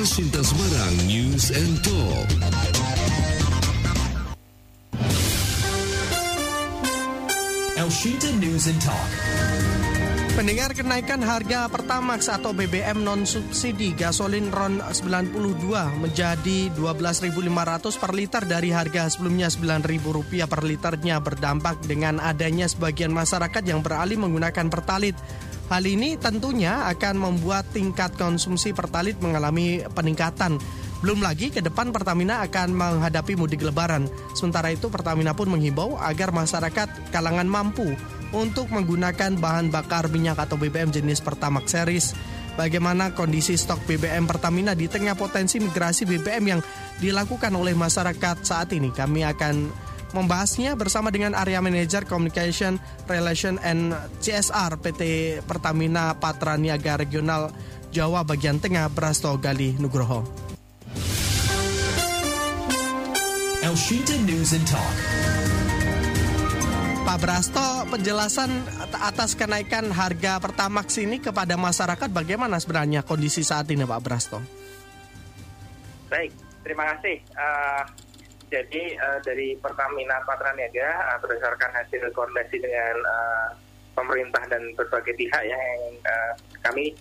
Sinta Semarang News and Talk. El Shinta News and Talk. Pendengar kenaikan harga Pertamax atau BBM non subsidi gasolin RON 92 menjadi 12.500 per liter dari harga sebelumnya Rp9.000 per liternya berdampak dengan adanya sebagian masyarakat yang beralih menggunakan pertalit. Hal ini tentunya akan membuat tingkat konsumsi pertalit mengalami peningkatan. Belum lagi ke depan Pertamina akan menghadapi mudik lebaran. Sementara itu Pertamina pun menghimbau agar masyarakat kalangan mampu untuk menggunakan bahan bakar minyak atau BBM jenis Pertamax series. Bagaimana kondisi stok BBM Pertamina di tengah potensi migrasi BBM yang dilakukan oleh masyarakat saat ini? Kami akan membahasnya bersama dengan area manager communication relation and CSR PT Pertamina Patra Niaga Regional Jawa bagian tengah Brasto Gali Nugroho. El Shinta News and Talk. Pak Brasto, penjelasan atas kenaikan harga Pertamax ini kepada masyarakat bagaimana sebenarnya kondisi saat ini Pak Brasto? Baik, terima kasih. Uh, jadi uh, dari Pertamina Patraniaga uh, berdasarkan hasil koordinasi dengan uh, pemerintah dan berbagai pihak ya, yang uh, kami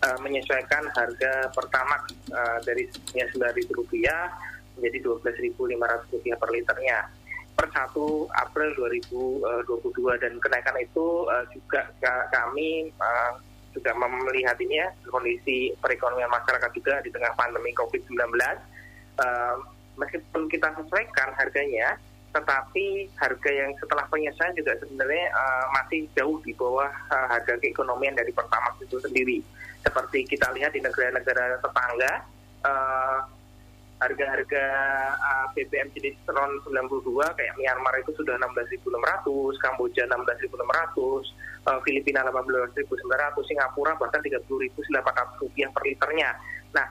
uh, menyesuaikan harga Pertamax uh, dari Rp9.000 menjadi Rp12.500 per liternya. Per 1 April 2022 dan kenaikan itu uh, juga kami uh, juga melihat ini ya kondisi perekonomian masyarakat juga di tengah pandemi COVID-19 uh, meskipun kita sesuaikan harganya, tetapi harga yang setelah penyesuaian juga sebenarnya uh, masih jauh di bawah uh, harga keekonomian dari Pertamax itu sendiri. Seperti kita lihat di negara-negara tetangga, uh, harga-harga BBM jenis RON 92 kayak Myanmar itu sudah 16.600, Kamboja 16.600, uh, Filipina 18.900, Singapura bahkan 30.800 rupiah per liternya. Nah,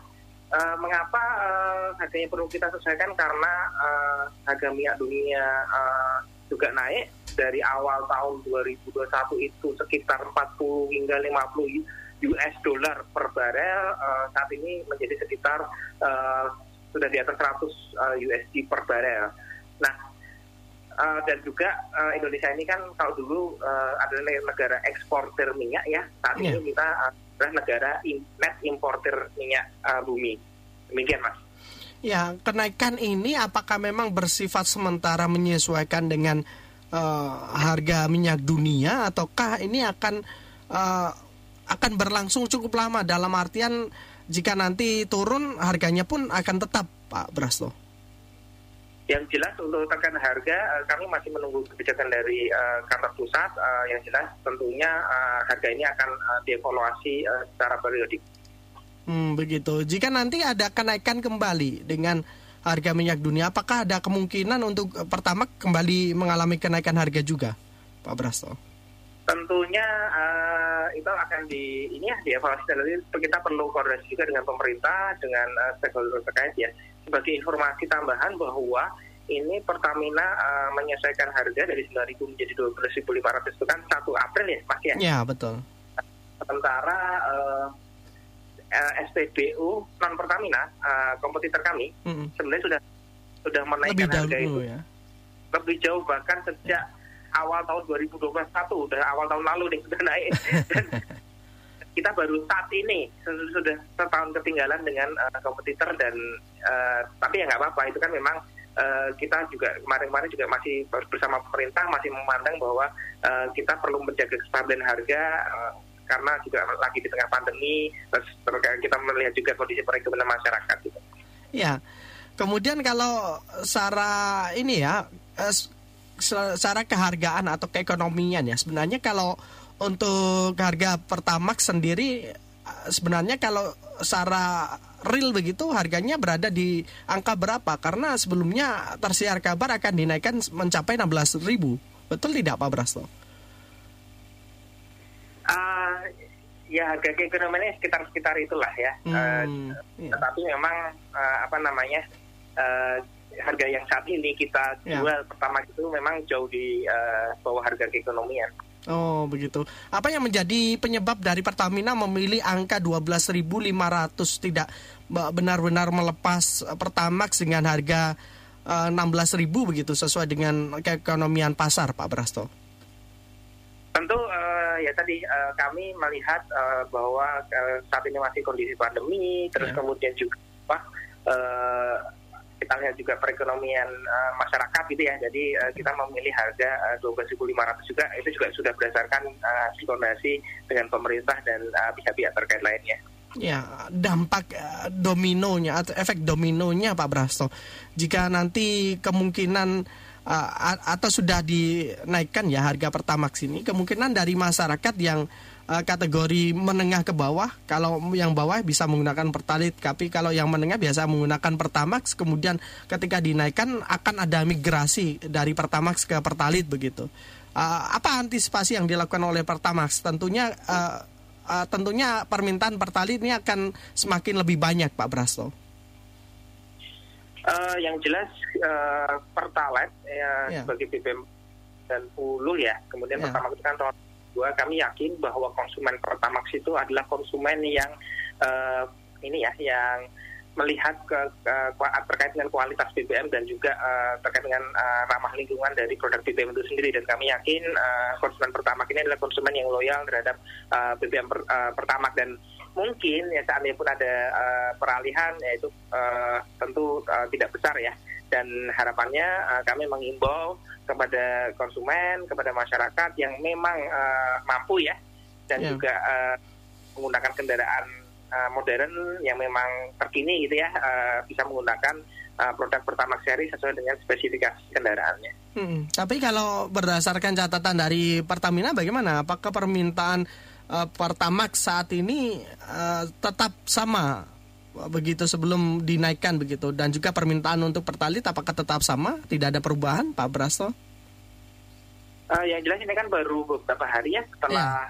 Uh, mengapa uh, harganya perlu kita sesuaikan karena uh, harga minyak dunia uh, juga naik dari awal tahun 2021 itu sekitar 40 hingga 50 US dollar per barel uh, saat ini menjadi sekitar uh, sudah di atas 100 uh, USD per barel. Nah, uh, dan juga uh, Indonesia ini kan kalau dulu uh, adalah negara eksportir minyak ya, saat yeah. ini kita uh, adalah negara net importer minyak uh, bumi. Demikian, Mas. Ya, kenaikan ini apakah memang bersifat sementara menyesuaikan dengan uh, harga minyak dunia ataukah ini akan uh, akan berlangsung cukup lama dalam artian jika nanti turun harganya pun akan tetap, Pak Brasto? Yang jelas untuk tekan harga kami masih menunggu kebijakan dari uh, kantor pusat. Uh, yang jelas tentunya uh, harga ini akan uh, dievaluasi uh, secara periodik. Hmm, begitu. Jika nanti ada kenaikan kembali dengan harga minyak dunia, apakah ada kemungkinan untuk pertama kembali mengalami kenaikan harga juga, Pak Brasto? Tentunya uh, itu akan di ini ya dievaluasi dan nanti kita perlu koordinasi juga dengan pemerintah dengan uh, stakeholder terkait ya. Sebagai informasi tambahan bahwa ini Pertamina uh, menyesuaikan harga dari 9.000 menjadi 12.500 itu kan 1 April ya, Mas ya? Ya, betul. Sementara uh, uh, SPBU non Pertamina uh, kompetitor kami mm -hmm. sebenarnya sudah sudah menaikkan lebih harga itu ya. lebih jauh bahkan sejak awal tahun 2021 udah awal tahun lalu nih sudah naik dan kita baru saat ini sudah setahun ketinggalan dengan uh, kompetitor dan uh, tapi ya nggak apa-apa itu kan memang uh, kita juga kemarin-kemarin juga masih bersama pemerintah masih memandang bahwa uh, kita perlu menjaga kestabilan harga uh, karena juga lagi di tengah pandemi terus kita melihat juga kondisi perekonomian masyarakat gitu. Ya. Kemudian kalau secara ini ya secara kehargaan atau keekonomian ya sebenarnya kalau untuk harga Pertamax sendiri sebenarnya kalau secara real begitu harganya berada di angka berapa karena sebelumnya tersiar kabar akan dinaikkan mencapai 16.000 betul tidak Pak Brasto? Uh, ya harga keekonomiannya sekitar-sekitar itulah ya. Hmm, uh, iya. Tetapi memang uh, apa namanya uh, harga yang saat ini kita ya. jual pertama itu memang jauh di uh, bawah harga keekonomian. Oh begitu. Apa yang menjadi penyebab dari Pertamina memilih angka 12.500 tidak benar-benar melepas Pertamax dengan harga uh, 16.000 begitu sesuai dengan keekonomian pasar Pak Brasto? Tentu uh, ya tadi uh, kami melihat uh, bahwa uh, saat ini masih kondisi pandemi, terus yeah. kemudian juga apa uh, lihat juga perekonomian uh, masyarakat gitu ya. Jadi uh, kita memilih harga uh, 12.500 juga itu juga sudah berdasarkan uh, koordinasi dengan pemerintah dan pihak-pihak uh, terkait lainnya. Ya, dampak uh, dominonya atau efek dominonya Pak Brasto. Jika nanti kemungkinan uh, atau sudah dinaikkan ya harga Pertamax ini, kemungkinan dari masyarakat yang uh, kategori menengah ke bawah. Kalau yang bawah bisa menggunakan pertalit, tapi kalau yang menengah biasa menggunakan pertamax. Kemudian ketika dinaikkan akan ada migrasi dari pertamax ke pertalit begitu. Uh, apa antisipasi yang dilakukan oleh pertamax? Tentunya uh, uh, tentunya permintaan pertalit ini akan semakin lebih banyak, Pak Brasto. Uh, yang jelas uh, pertalite ya, yeah. sebagai BBM dan puluh ya, kemudian yeah. pertama itu kan kedua kami yakin bahwa konsumen Pertamax itu adalah konsumen yang uh, ini ya yang melihat ke, ke terkait dengan kualitas BBM dan juga uh, terkait dengan uh, ramah lingkungan dari produk BBM itu sendiri. Dan kami yakin uh, konsumen Pertamax ini adalah konsumen yang loyal terhadap uh, BBM per, uh, Pertamax. Dan mungkin ya saat ini pun ada uh, peralihan yaitu uh, tentu uh, tidak besar ya dan harapannya uh, kami mengimbau kepada konsumen, kepada masyarakat yang memang uh, mampu ya dan yeah. juga uh, menggunakan kendaraan uh, modern yang memang terkini gitu ya uh, bisa menggunakan uh, produk pertama seri sesuai dengan spesifikasi kendaraannya. Hmm, tapi kalau berdasarkan catatan dari Pertamina bagaimana? Apakah permintaan uh, Pertamax saat ini uh, tetap sama begitu sebelum dinaikkan begitu. Dan juga permintaan untuk pertalit apakah tetap sama? Tidak ada perubahan Pak Brasto? Uh, yang jelas ini kan baru beberapa hari ya setelah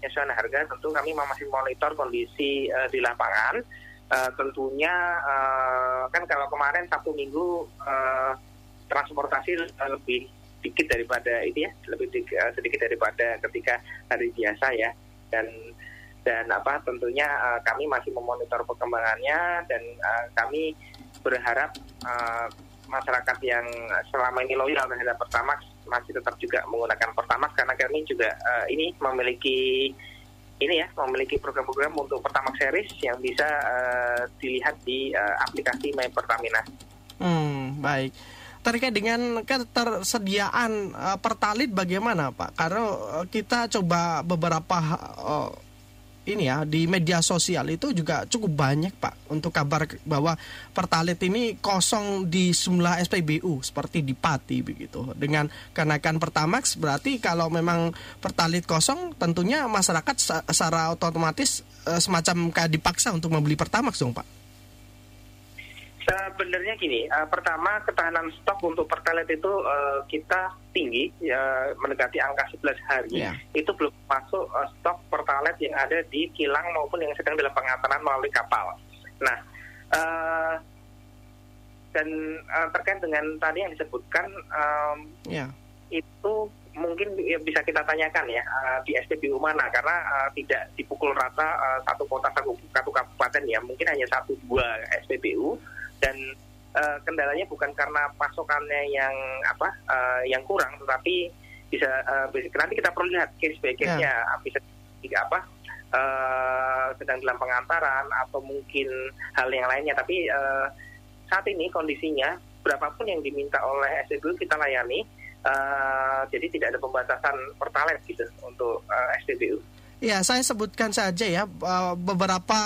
yeah. uh, harga. Tentu kami masih monitor kondisi uh, di lapangan. Uh, tentunya uh, kan kalau kemarin satu minggu uh, transportasi uh, lebih sedikit daripada ini ya lebih uh, sedikit daripada ketika hari biasa ya. Dan dan apa tentunya uh, kami masih memonitor perkembangannya dan uh, kami berharap uh, masyarakat yang selama ini loyal terhadap Pertamax masih tetap juga menggunakan Pertamax karena kami juga uh, ini memiliki ini ya memiliki program-program untuk Pertamax series yang bisa uh, dilihat di uh, aplikasi My Pertamina. Hmm, baik terkait dengan ketersediaan uh, pertalit bagaimana Pak? Karena kita coba beberapa uh, ini ya di media sosial itu juga cukup banyak Pak untuk kabar bahwa Pertalit ini kosong di sejumlah SPBU seperti di Pati begitu. Dengan kenaikan Pertamax berarti kalau memang Pertalit kosong tentunya masyarakat secara otomatis eh, semacam kayak dipaksa untuk membeli Pertamax dong Pak. Sebenarnya gini, uh, pertama ketahanan stok untuk pertalite itu uh, kita tinggi, ya, mendekati angka 11 hari. Yeah. Itu belum masuk uh, stok pertalite yang ada di kilang maupun yang sedang dalam pengantaran melalui kapal. Nah, uh, dan uh, terkait dengan tadi yang disebutkan, um, yeah. itu mungkin bisa kita tanyakan ya uh, di SPBU mana karena uh, tidak dipukul rata uh, satu kota satu, satu kabupaten ya mungkin hanya satu dua SPBU dan uh, kendalanya bukan karena pasokannya yang apa uh, yang kurang tetapi bisa uh, nanti kita perlu lihat case by case nya yeah. bisa tidak apa uh, sedang dalam pengantaran atau mungkin hal yang lainnya tapi uh, saat ini kondisinya berapapun yang diminta oleh SPBU kita layani uh, jadi tidak ada pembatasan pertalite gitu untuk uh, SPBU. Ya, saya sebutkan saja ya eh, beberapa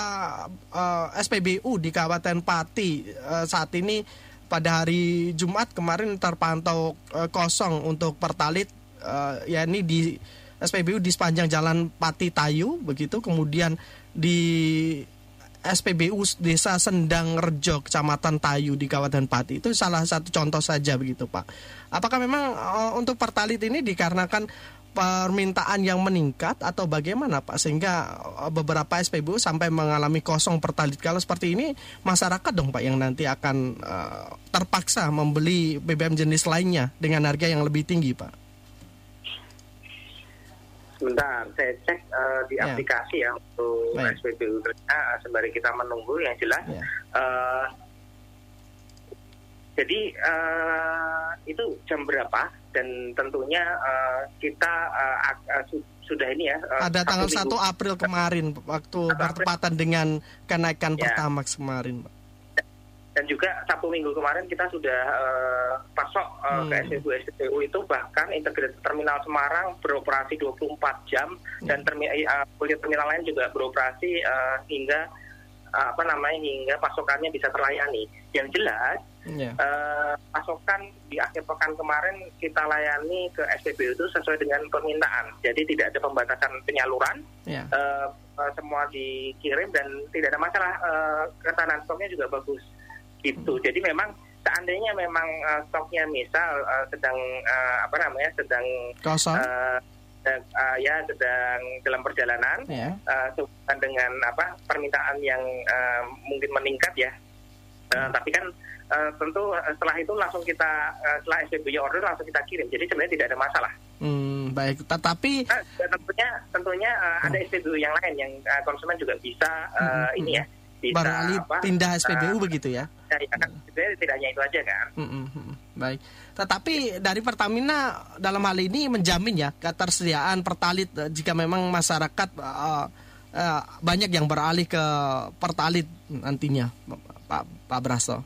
eh, SPBU di Kabupaten Pati uh, saat ini pada hari Jumat kemarin terpantau kosong untuk pertalit uh, yakni di SPBU di sepanjang Jalan Pati Tayu begitu kemudian di SPBU Desa Sendang Rejo Kecamatan Tayu di Kabupaten Pati itu salah satu contoh saja begitu Pak. Apakah memang untuk pertalit ini dikarenakan permintaan yang meningkat atau bagaimana Pak sehingga uh, beberapa SPBU sampai mengalami kosong pertalit kalau seperti ini masyarakat dong Pak yang nanti akan uh, terpaksa membeli BBM jenis lainnya dengan harga yang lebih tinggi Pak. Sebentar, saya cek uh, di Ya. aplikasi ya untuk Baik. SPBU uh, sembari kita menunggu yang jelas. Ya. eh, jadi eh, itu jam berapa dan tentunya eh, kita eh, su- sudah ini ya. eh, Ada tanggal 1 minggu. April kemarin waktu April. bertepatan dengan kenaikan Ya. Pertamax kemarin, Pak. dan juga Sabtu Minggu kemarin kita sudah eh, pasok ke Hmm. SPBU SPBU itu bahkan integrated terminal Semarang beroperasi 24 jam dan terminal terminal lain juga beroperasi eh, hingga apa namanya hingga pasokannya bisa terlayani. Yang jelas Ya. eh, pasokan di akhir pekan kemarin kita layani ke SPBU itu sesuai dengan permintaan. Jadi tidak ada pembatasan penyaluran, Ya. eh, eh, semua dikirim dan tidak ada masalah. eh, ketahanan stoknya juga bagus. Gitu. Jadi memang seandainya memang eh, stoknya misal eh, sedang eh, apa namanya sedang Kosong. sedang, eh, ya sedang dalam perjalanan Ya. eh, sehubungan dengan apa permintaan yang eh, mungkin meningkat ya. Eh, tapi kan eh, tentu eh, setelah itu langsung kita eh, setelah SPBU order langsung kita kirim. Jadi sebenarnya tidak ada masalah. Hmm, baik. Tetapi Nah, tentunya tentunya eh, ada SPBU yang lain yang eh, konsumen juga bisa eh, Hmm, ini ya bisa beralih apa, pindah SPBU begitu ya. ya, ya, kan sebenarnya tidak hanya itu aja kan. Mm, mm, mm. Baik. Tetapi dari Pertamina dalam hal ini menjamin ya ketersediaan pertalit jika memang masyarakat eh, eh, banyak yang beralih ke pertalit nantinya, Pak Pak Brasto.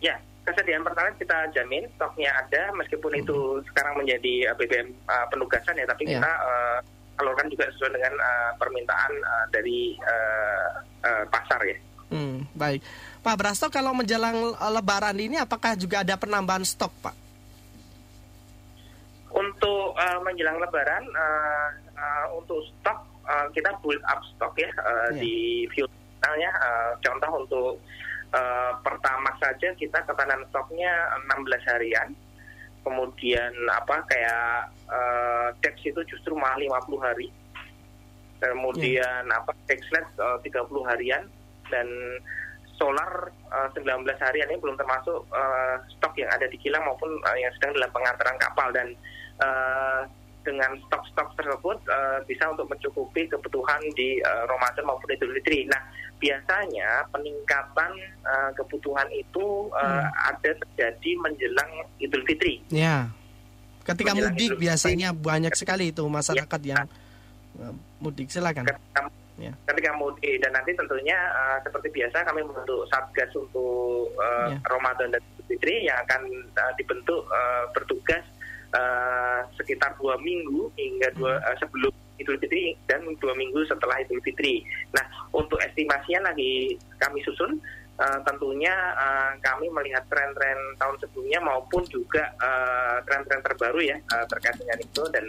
Ya, kesediaan pertalite kita jamin stoknya ada meskipun itu sekarang menjadi eh, BBM eh, penugasan ya, tapi Iya. kita eh, salurkan juga sesuai dengan eh, permintaan eh, dari eh, eh, pasar ya. Hmm, baik. Pak Brasto kalau menjelang Lebaran ini apakah juga ada penambahan stok, Pak? Untuk eh, menjelang Lebaran, eh, eh, untuk stok eh, kita build up stok ya eh, Iya. di fuel misalnya. eh, contoh untuk eh, Pertamax saja kita ketahanan stoknya 16 harian. Kemudian apa kayak eh, Dex itu justru malah 50 hari. Kemudian apa Dexlet eh, 30 harian dan solar eh, 19 harian ini belum termasuk eh, stok yang ada di kilang maupun eh, yang sedang dalam pengantaran kapal dan eh, dengan stok-stok tersebut eh, bisa untuk mencukupi kebutuhan di eh, Ramadan maupun Idul Fitri. Nah, biasanya peningkatan eh, kebutuhan itu eh, ada terjadi menjelang Idul Fitri. Ya. Ketika Menjelang mudik biasanya banyak sekali itu masyarakat Ya. yang mudik. Silakan. Ketika, Ya. ketika mudik dan nanti tentunya eh, seperti biasa kami membentuk satgas untuk eh, Ya. Ramadan dan Idul Fitri yang akan eh, dibentuk eh, bertugas eh, sekitar dua minggu hingga dua eh, sebelum Idul Fitri dan dua minggu setelah Idul Fitri. Nah, untuk estimasinya lagi kami susun. eh, tentunya eh, kami melihat tren-tren tahun sebelumnya maupun juga eh, tren-tren terbaru ya eh, terkait dengan itu dan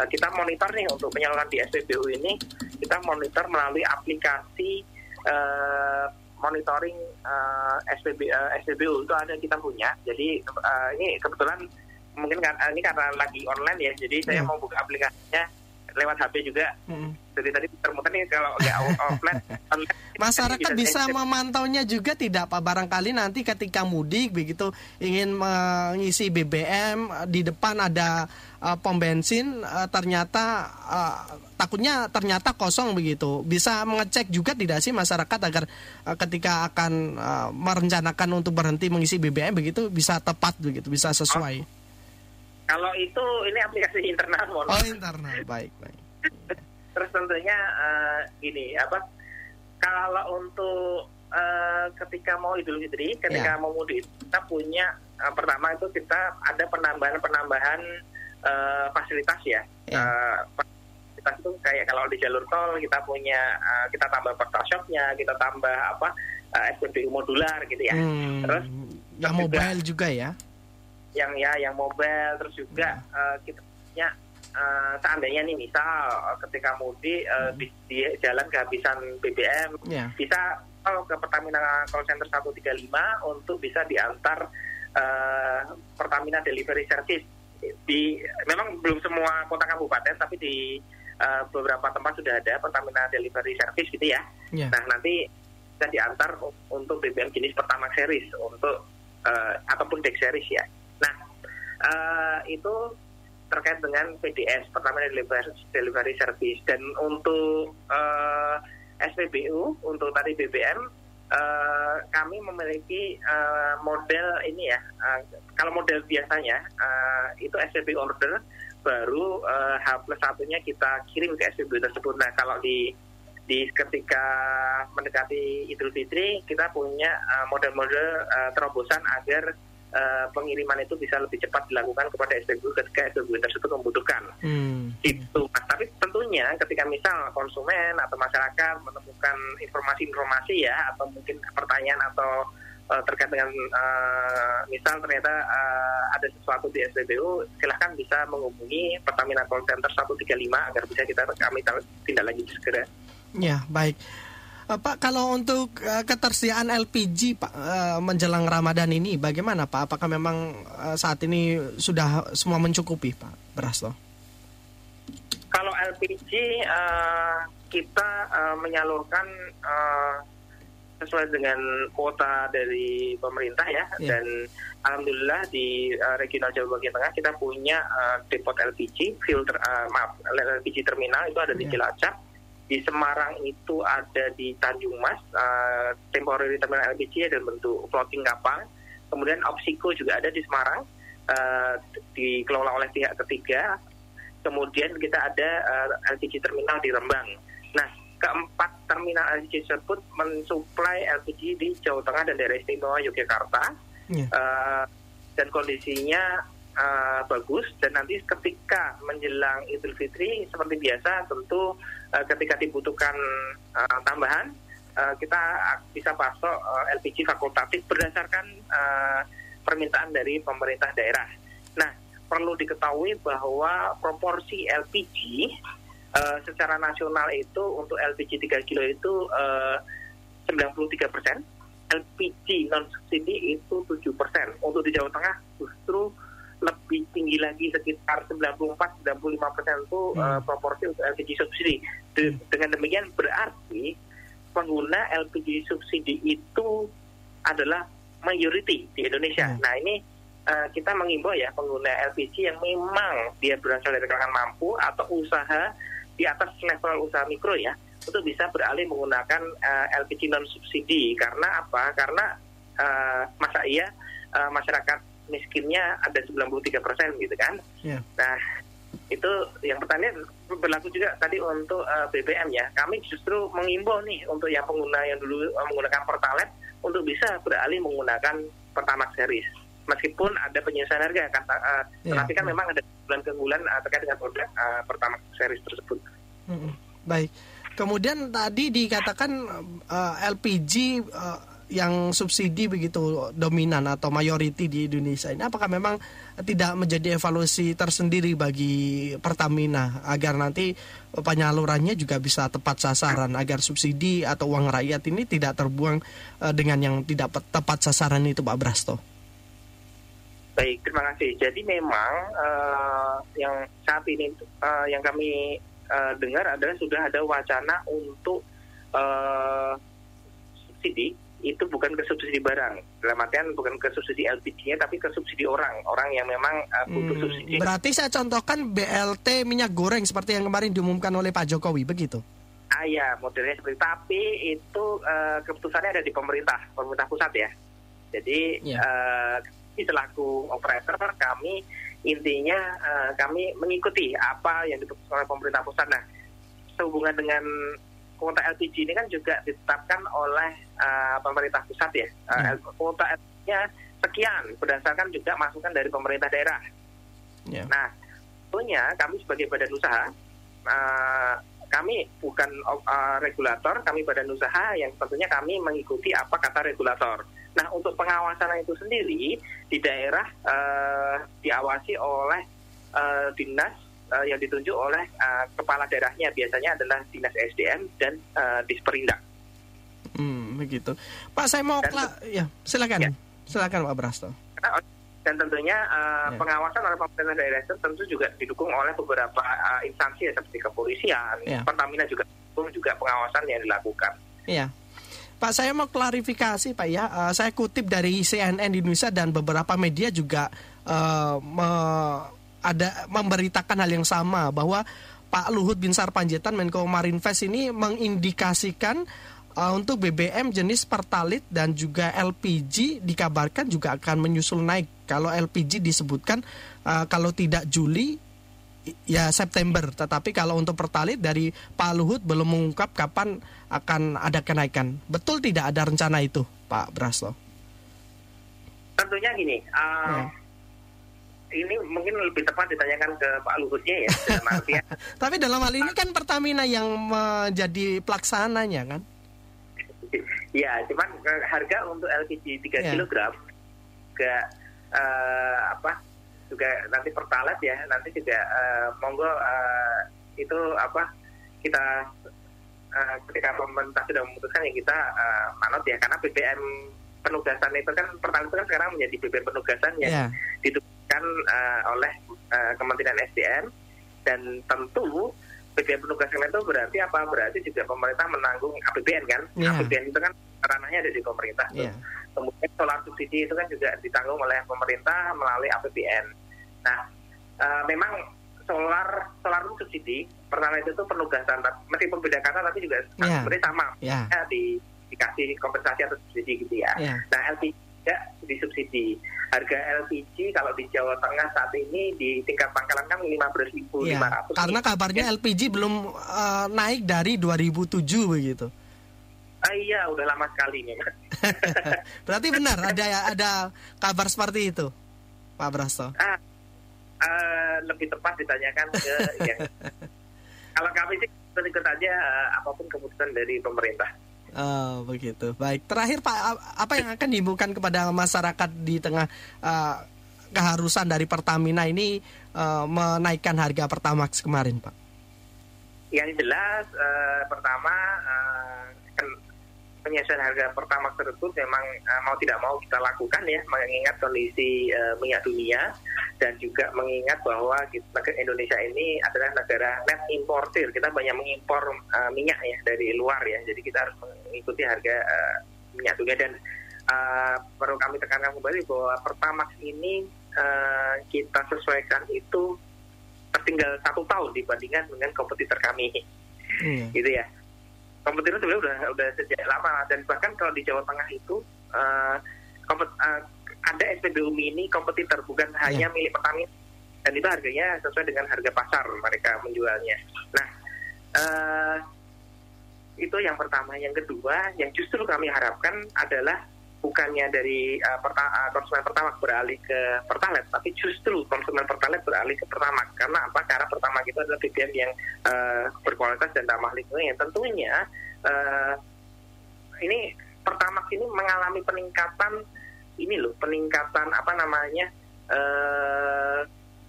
eh, kita monitor nih untuk penyaluran di SPBU ini kita monitor melalui aplikasi eh, monitoring eh, SPB, eh, SPBU itu ada kita punya. Jadi eh, ini kebetulan mungkin kan ini karena lagi online ya, jadi saya Ya. mau buka aplikasinya lewat HP juga. Mm. Jadi tadi muter-muter nih kalau nggak off- offline, online Masyarakat bisa cek. memantaunya juga tidak Pak barangkali nanti ketika mudik begitu ingin mengisi BBM di depan ada uh, pom bensin uh, ternyata uh, takutnya ternyata kosong begitu bisa mengecek juga tidak sih masyarakat agar uh, ketika akan uh, merencanakan untuk berhenti mengisi BBM begitu bisa tepat begitu bisa sesuai Kalau itu ini aplikasi internal mohon oh internal baik baik Terus tentunya eh, gini apa? Kalau untuk eh, ketika mau Idul Fitri, ketika Ya. mau mudik, kita punya eh, pertama itu kita ada penambahan-penambahan eh, fasilitas ya. Ya. Eh, fasilitas itu kayak kalau di jalur tol kita punya eh, kita tambah portal shopnya, kita tambah apa eh, SPBU modular gitu ya. Hmm, Terus yang juga- mobile juga ya yang ya yang mobile. Terus juga eh, kita punya eh, seandainya nih misal ketika mudik eh, di, di jalan kehabisan BBM ya. bisa call ke Pertamina call center 135 untuk bisa diantar eh, Pertamina delivery service. Di memang belum semua kota kabupaten tapi di eh, beberapa tempat sudah ada Pertamina delivery service gitu ya. Ya. Nah nanti bisa diantar untuk BBM jenis pertama series untuk eh, ataupun deck series ya. Eh, itu terkait dengan PDS Pertamina Delivery, Delivery Service. Dan untuk uh, SPBU untuk tadi BBM uh, kami memiliki uh, model ini ya uh, kalau model biasanya uh, itu SPBU order baru uh, H plus satunya kita kirim ke SPBU tersebut. Nah kalau di di ketika mendekati Idul Fitri kita punya model-model uh, terobosan agar uh, pengiriman itu bisa lebih cepat dilakukan kepada SPBU ketika SPBU tersebut membutuhkan. Hmm. Itu. Nah, tapi tentunya ketika misal konsumen atau masyarakat menemukan informasi-informasi ya atau mungkin pertanyaan atau uh, terkait dengan uh, misal ternyata uh, ada sesuatu di SPBU, silahkan bisa menghubungi Pertamina Call Center 135 agar bisa kita kami tindak lanjut segera. Ya, baik. Uh, Pak, kalau untuk uh, ketersediaan LPG Pak uh, menjelang Ramadan ini bagaimana Pak? Apakah memang uh, saat ini sudah semua mencukupi Pak beras loh? Kalau LPG uh, kita uh, menyalurkan uh, sesuai dengan kuota dari pemerintah ya yeah. dan alhamdulillah di uh, regional Jawa bagian tengah kita punya uh, depot LPG filter uh, maaf LPG terminal itu ada yeah. di iya. Cilacap di Semarang itu ada di Tanjung Mas uh, temporary terminal LPG dalam bentuk floating kapal kemudian Opsiko juga ada di Semarang uh, dikelola oleh pihak ketiga kemudian kita ada uh, eh, LPG terminal di Rembang nah keempat terminal LPG tersebut mensuplai LPG di Jawa Tengah dan daerah istimewa Yogyakarta yeah. Iya. uh, dan kondisinya uh, bagus dan nanti ketika menjelang Idul Fitri seperti biasa tentu uh, ketika dibutuhkan uh, tambahan uh, kita bisa pasok uh, LPG fakultatif berdasarkan uh, permintaan dari pemerintah daerah. Nah, perlu diketahui bahwa proporsi LPG uh, secara nasional itu untuk LPG 3 kilo itu uh, 93 persen, LPG non subsidi itu 7 persen. Untuk di Jawa Tengah justru lebih tinggi lagi sekitar 94-95 persen itu hmm. uh, proporsi untuk LPG subsidi. De hmm. Dengan demikian berarti pengguna LPG subsidi itu adalah mayority di Indonesia. Hmm. Nah ini uh, kita mengimbau ya pengguna LPG yang memang dia berasal dari kalangan mampu atau usaha di atas level usaha mikro ya untuk bisa beralih menggunakan uh, eh, LPG non subsidi karena apa? Karena uh, masa iya uh, masyarakat miskinnya ada 93 persen gitu kan. Yeah. Nah itu yang pertanyaan berlaku juga tadi untuk uh, eh, BBM ya. Kami justru mengimbau nih untuk yang pengguna yang dulu uh, menggunakan Pertalite untuk bisa beralih menggunakan Pertamax series. Meskipun ada penyelesaian harga, kata, uh, yeah. tetapi kan yeah. memang ada bulan ke bulan uh, terkait dengan produk uh, Pertamax series tersebut. Mm -hmm. Baik. Kemudian tadi dikatakan uh, LPG uh, yang subsidi begitu dominan atau mayoriti di Indonesia ini apakah memang tidak menjadi evaluasi tersendiri bagi Pertamina agar nanti penyalurannya juga bisa tepat sasaran agar subsidi atau uang rakyat ini tidak terbuang uh, dengan yang tidak tepat sasaran itu Pak Brasto. Baik, terima kasih. Jadi memang uh, yang saat ini uh, yang kami uh, dengar adalah sudah ada wacana untuk uh, subsidi itu bukan ke subsidi barang. Dalam artian bukan ke subsidi LPG-nya tapi ke subsidi orang, orang yang memang uh, butuh hmm, subsidi. Berarti saya contohkan BLT minyak goreng seperti yang kemarin diumumkan oleh Pak Jokowi, begitu? Ah ya, modelnya seperti tapi itu uh, keputusannya ada di pemerintah, pemerintah pusat ya. Jadi ya. uh, selaku operator kami intinya uh, kami mengikuti apa yang diputuskan oleh pemerintah pusat. Nah, sehubungan dengan kuota LPG ini kan juga ditetapkan oleh uh, pemerintah pusat ya. Uh, hmm. Kuota LPG-nya sekian berdasarkan juga masukan dari pemerintah daerah. Yeah. Nah, tentunya kami sebagai badan usaha, uh, kami bukan uh, regulator, kami badan usaha yang tentunya kami mengikuti apa kata regulator. Nah, untuk pengawasan itu sendiri di daerah uh, diawasi oleh uh, dinas uh, yang ditunjuk oleh uh, kepala daerahnya biasanya adalah dinas SDM dan uh, disperindak. Hmm, begitu. Pak, saya mau dan, ya, silakan. Ya. Silakan Pak Brasto. Dan tentunya uh, ya. pengawasan oleh pemerintah daerah itu tentu juga didukung oleh beberapa uh, instansi ya, seperti kepolisian, ya. Pertamina juga juga pengawasan yang dilakukan. Iya. Pak, saya mau klarifikasi Pak ya. Uh, saya kutip dari CNN Indonesia dan beberapa media juga uh, me ada memberitakan hal yang sama bahwa Pak Luhut Binsar Panjaitan Menko Marinvest ini mengindikasikan uh, untuk BBM jenis Pertalite dan juga LPG dikabarkan juga akan menyusul naik. Kalau LPG disebutkan uh, kalau tidak Juli ya September, tetapi kalau untuk Pertalite dari Pak Luhut belum mengungkap kapan akan ada kenaikan. Betul tidak ada rencana itu, Pak Brasto? Tentunya gini, uh, ya. Ini mungkin lebih tepat ditanyakan ke Pak Luhutnya ya. Tapi dalam hal ini kan Pertamina yang menjadi pelaksananya kan? ya, cuman harga untuk LPG 3 ya. kg juga uh, apa juga nanti pertalat ya nanti juga uh, monggo uh, itu apa kita uh, ketika pemerintah sudah memutuskan ya kita uh, manut ya karena BBM penugasan itu kan pertalat itu kan sekarang menjadi BBM penugasan yang yeah. ditugaskan uh, oleh uh, Kementerian SDM dan tentu BBM penugasan itu berarti apa berarti juga pemerintah menanggung APBN kan yeah. APBN itu kan ranahnya ada di pemerintah yeah kemudian solar subsidi itu kan juga ditanggung oleh pemerintah melalui APBN. Nah, uh, memang solar solar itu subsidi pertama itu tuh penugasan meskipun beda kata tapi juga yeah. sebenarnya sama yeah. ya, di dikasih kompensasi atau subsidi gitu ya. Yeah. Nah LPG juga disubsidi. Harga LPG kalau di Jawa Tengah saat ini di tingkat pangkalan kan lima belas ribu lima ratus. Karena kabarnya LPG belum uh, naik dari 2007 begitu. Ah, iya, udah lama sekali nih. Berarti benar ada ada kabar seperti itu, Pak Brasto? Ah, uh, lebih tepat ditanyakan ke yang kalau kami sih ikut aja uh, apa pun keputusan dari pemerintah. Oh begitu. Baik. Terakhir Pak, apa yang akan diimbaukan kepada masyarakat di tengah uh, keharusan dari Pertamina ini uh, menaikkan harga Pertamax kemarin, Pak? Yang jelas uh, pertama uh, penyesuaian harga pertama tersebut memang uh, mau tidak mau kita lakukan ya mengingat kondisi uh, minyak dunia dan juga mengingat bahwa kita, Indonesia ini adalah negara net importer. Kita banyak mengimpor uh, minyak ya dari luar ya. Jadi kita harus mengikuti harga uh, minyak dunia. Dan uh, perlu kami tekankan kembali bahwa Pertamax ini uh, kita sesuaikan itu tertinggal satu tahun dibandingkan dengan kompetitor kami. Hmm. gitu ya kompetitor sebenarnya udah udah sejak lama dan bahkan kalau di Jawa Tengah itu uh, kompet, uh, ada SPBU mini kompetitor bukan yeah. hanya milik Pertamina dan itu harganya sesuai dengan harga pasar mereka menjualnya. Nah uh, itu yang pertama, yang kedua yang justru kami harapkan adalah bukannya dari uh, perta uh, konsumen pertama beralih ke pertalite, tapi justru konsumen pertalite beralih ke pertama. Karena apa? Karena pertama itu adalah BBM yang uh, berkualitas dan ramah lingkungan tentunya uh, ini pertama ini mengalami peningkatan ini loh, peningkatan apa namanya uh,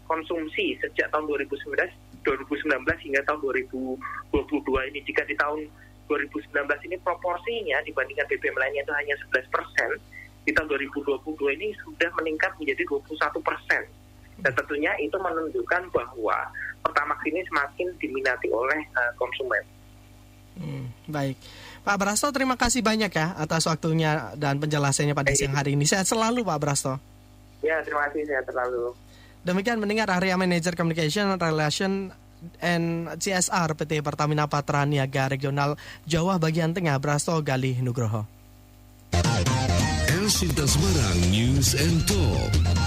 konsumsi sejak tahun 2019 2019 hingga tahun 2022 ini jika di tahun 2019 ini proporsinya dibandingkan BBM lainnya itu hanya 11 persen, di tahun 2022 ini sudah meningkat menjadi 21 persen. Dan tentunya itu menunjukkan bahwa Pertamax ini semakin diminati oleh uh, konsumen. Hmm, baik. Pak Brasto, terima kasih banyak ya atas waktunya dan penjelasannya pada siang hari ini. Sehat selalu Pak Brasto. Ya, terima kasih. Sehat selalu. Demikian mendengar Area Manager Communication Relation and CSR PT Pertamina Patra Niaga Regional Jawa bagian Tengah Brasto Galih Nugroho. Elsita Semarang News and Talk.